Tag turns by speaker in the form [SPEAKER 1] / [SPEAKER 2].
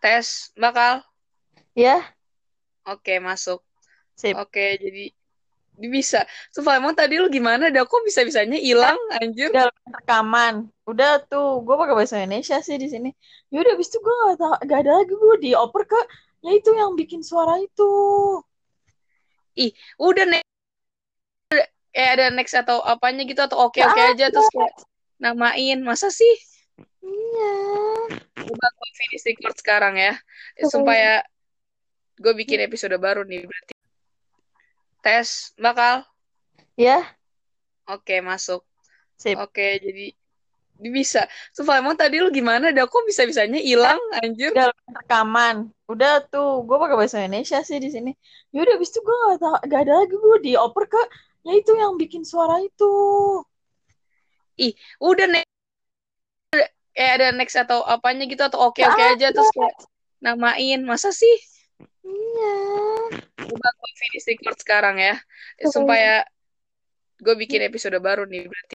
[SPEAKER 1] Tes, bakal.
[SPEAKER 2] Ya,
[SPEAKER 1] Oke, masuk.
[SPEAKER 2] sip.
[SPEAKER 1] Oke, jadi bisa. Sumpah emang tadi lu gimana? Dah kok bisa-bisanya hilang, anjir.
[SPEAKER 2] Udah rekaman. Udah tuh, gue pakai bahasa Indonesia sih di sini. Ya udah, abis itu gue gak, gak ada lagi gue dioper ke ya itu yang bikin suara itu.
[SPEAKER 1] Ih, udah nih. Eh ada next atau apanya gitu atau oke oke
[SPEAKER 2] Gak
[SPEAKER 1] aja terus kayak namain. Masa sih?
[SPEAKER 2] Iya.
[SPEAKER 1] Record sekarang ya. Sumpah ya, gue bikin episode baru nih berarti. Tes, bakal.
[SPEAKER 2] Ya,
[SPEAKER 1] Oke, masuk.
[SPEAKER 2] sip.
[SPEAKER 1] Oke, jadi bisa. Sumpah emang tadi lu gimana? Dah kok bisa-bisanya hilang, anjir.
[SPEAKER 2] Udah rekaman. Udah tuh, gue pakai bahasa Indonesia sih di sini. Ya udah, abis itu gue gak, gak ada lagi gue dioper ke ya itu yang bikin suara itu.
[SPEAKER 1] Ih, udah nih. Ada next atau apanya gitu atau oke oke aja
[SPEAKER 2] ada.
[SPEAKER 1] terus kayak namain. Masa sih?
[SPEAKER 2] Iya.
[SPEAKER 1] Udah gue finish record sekarang ya. Sumpah ya, gue bikin episode baru nih berarti.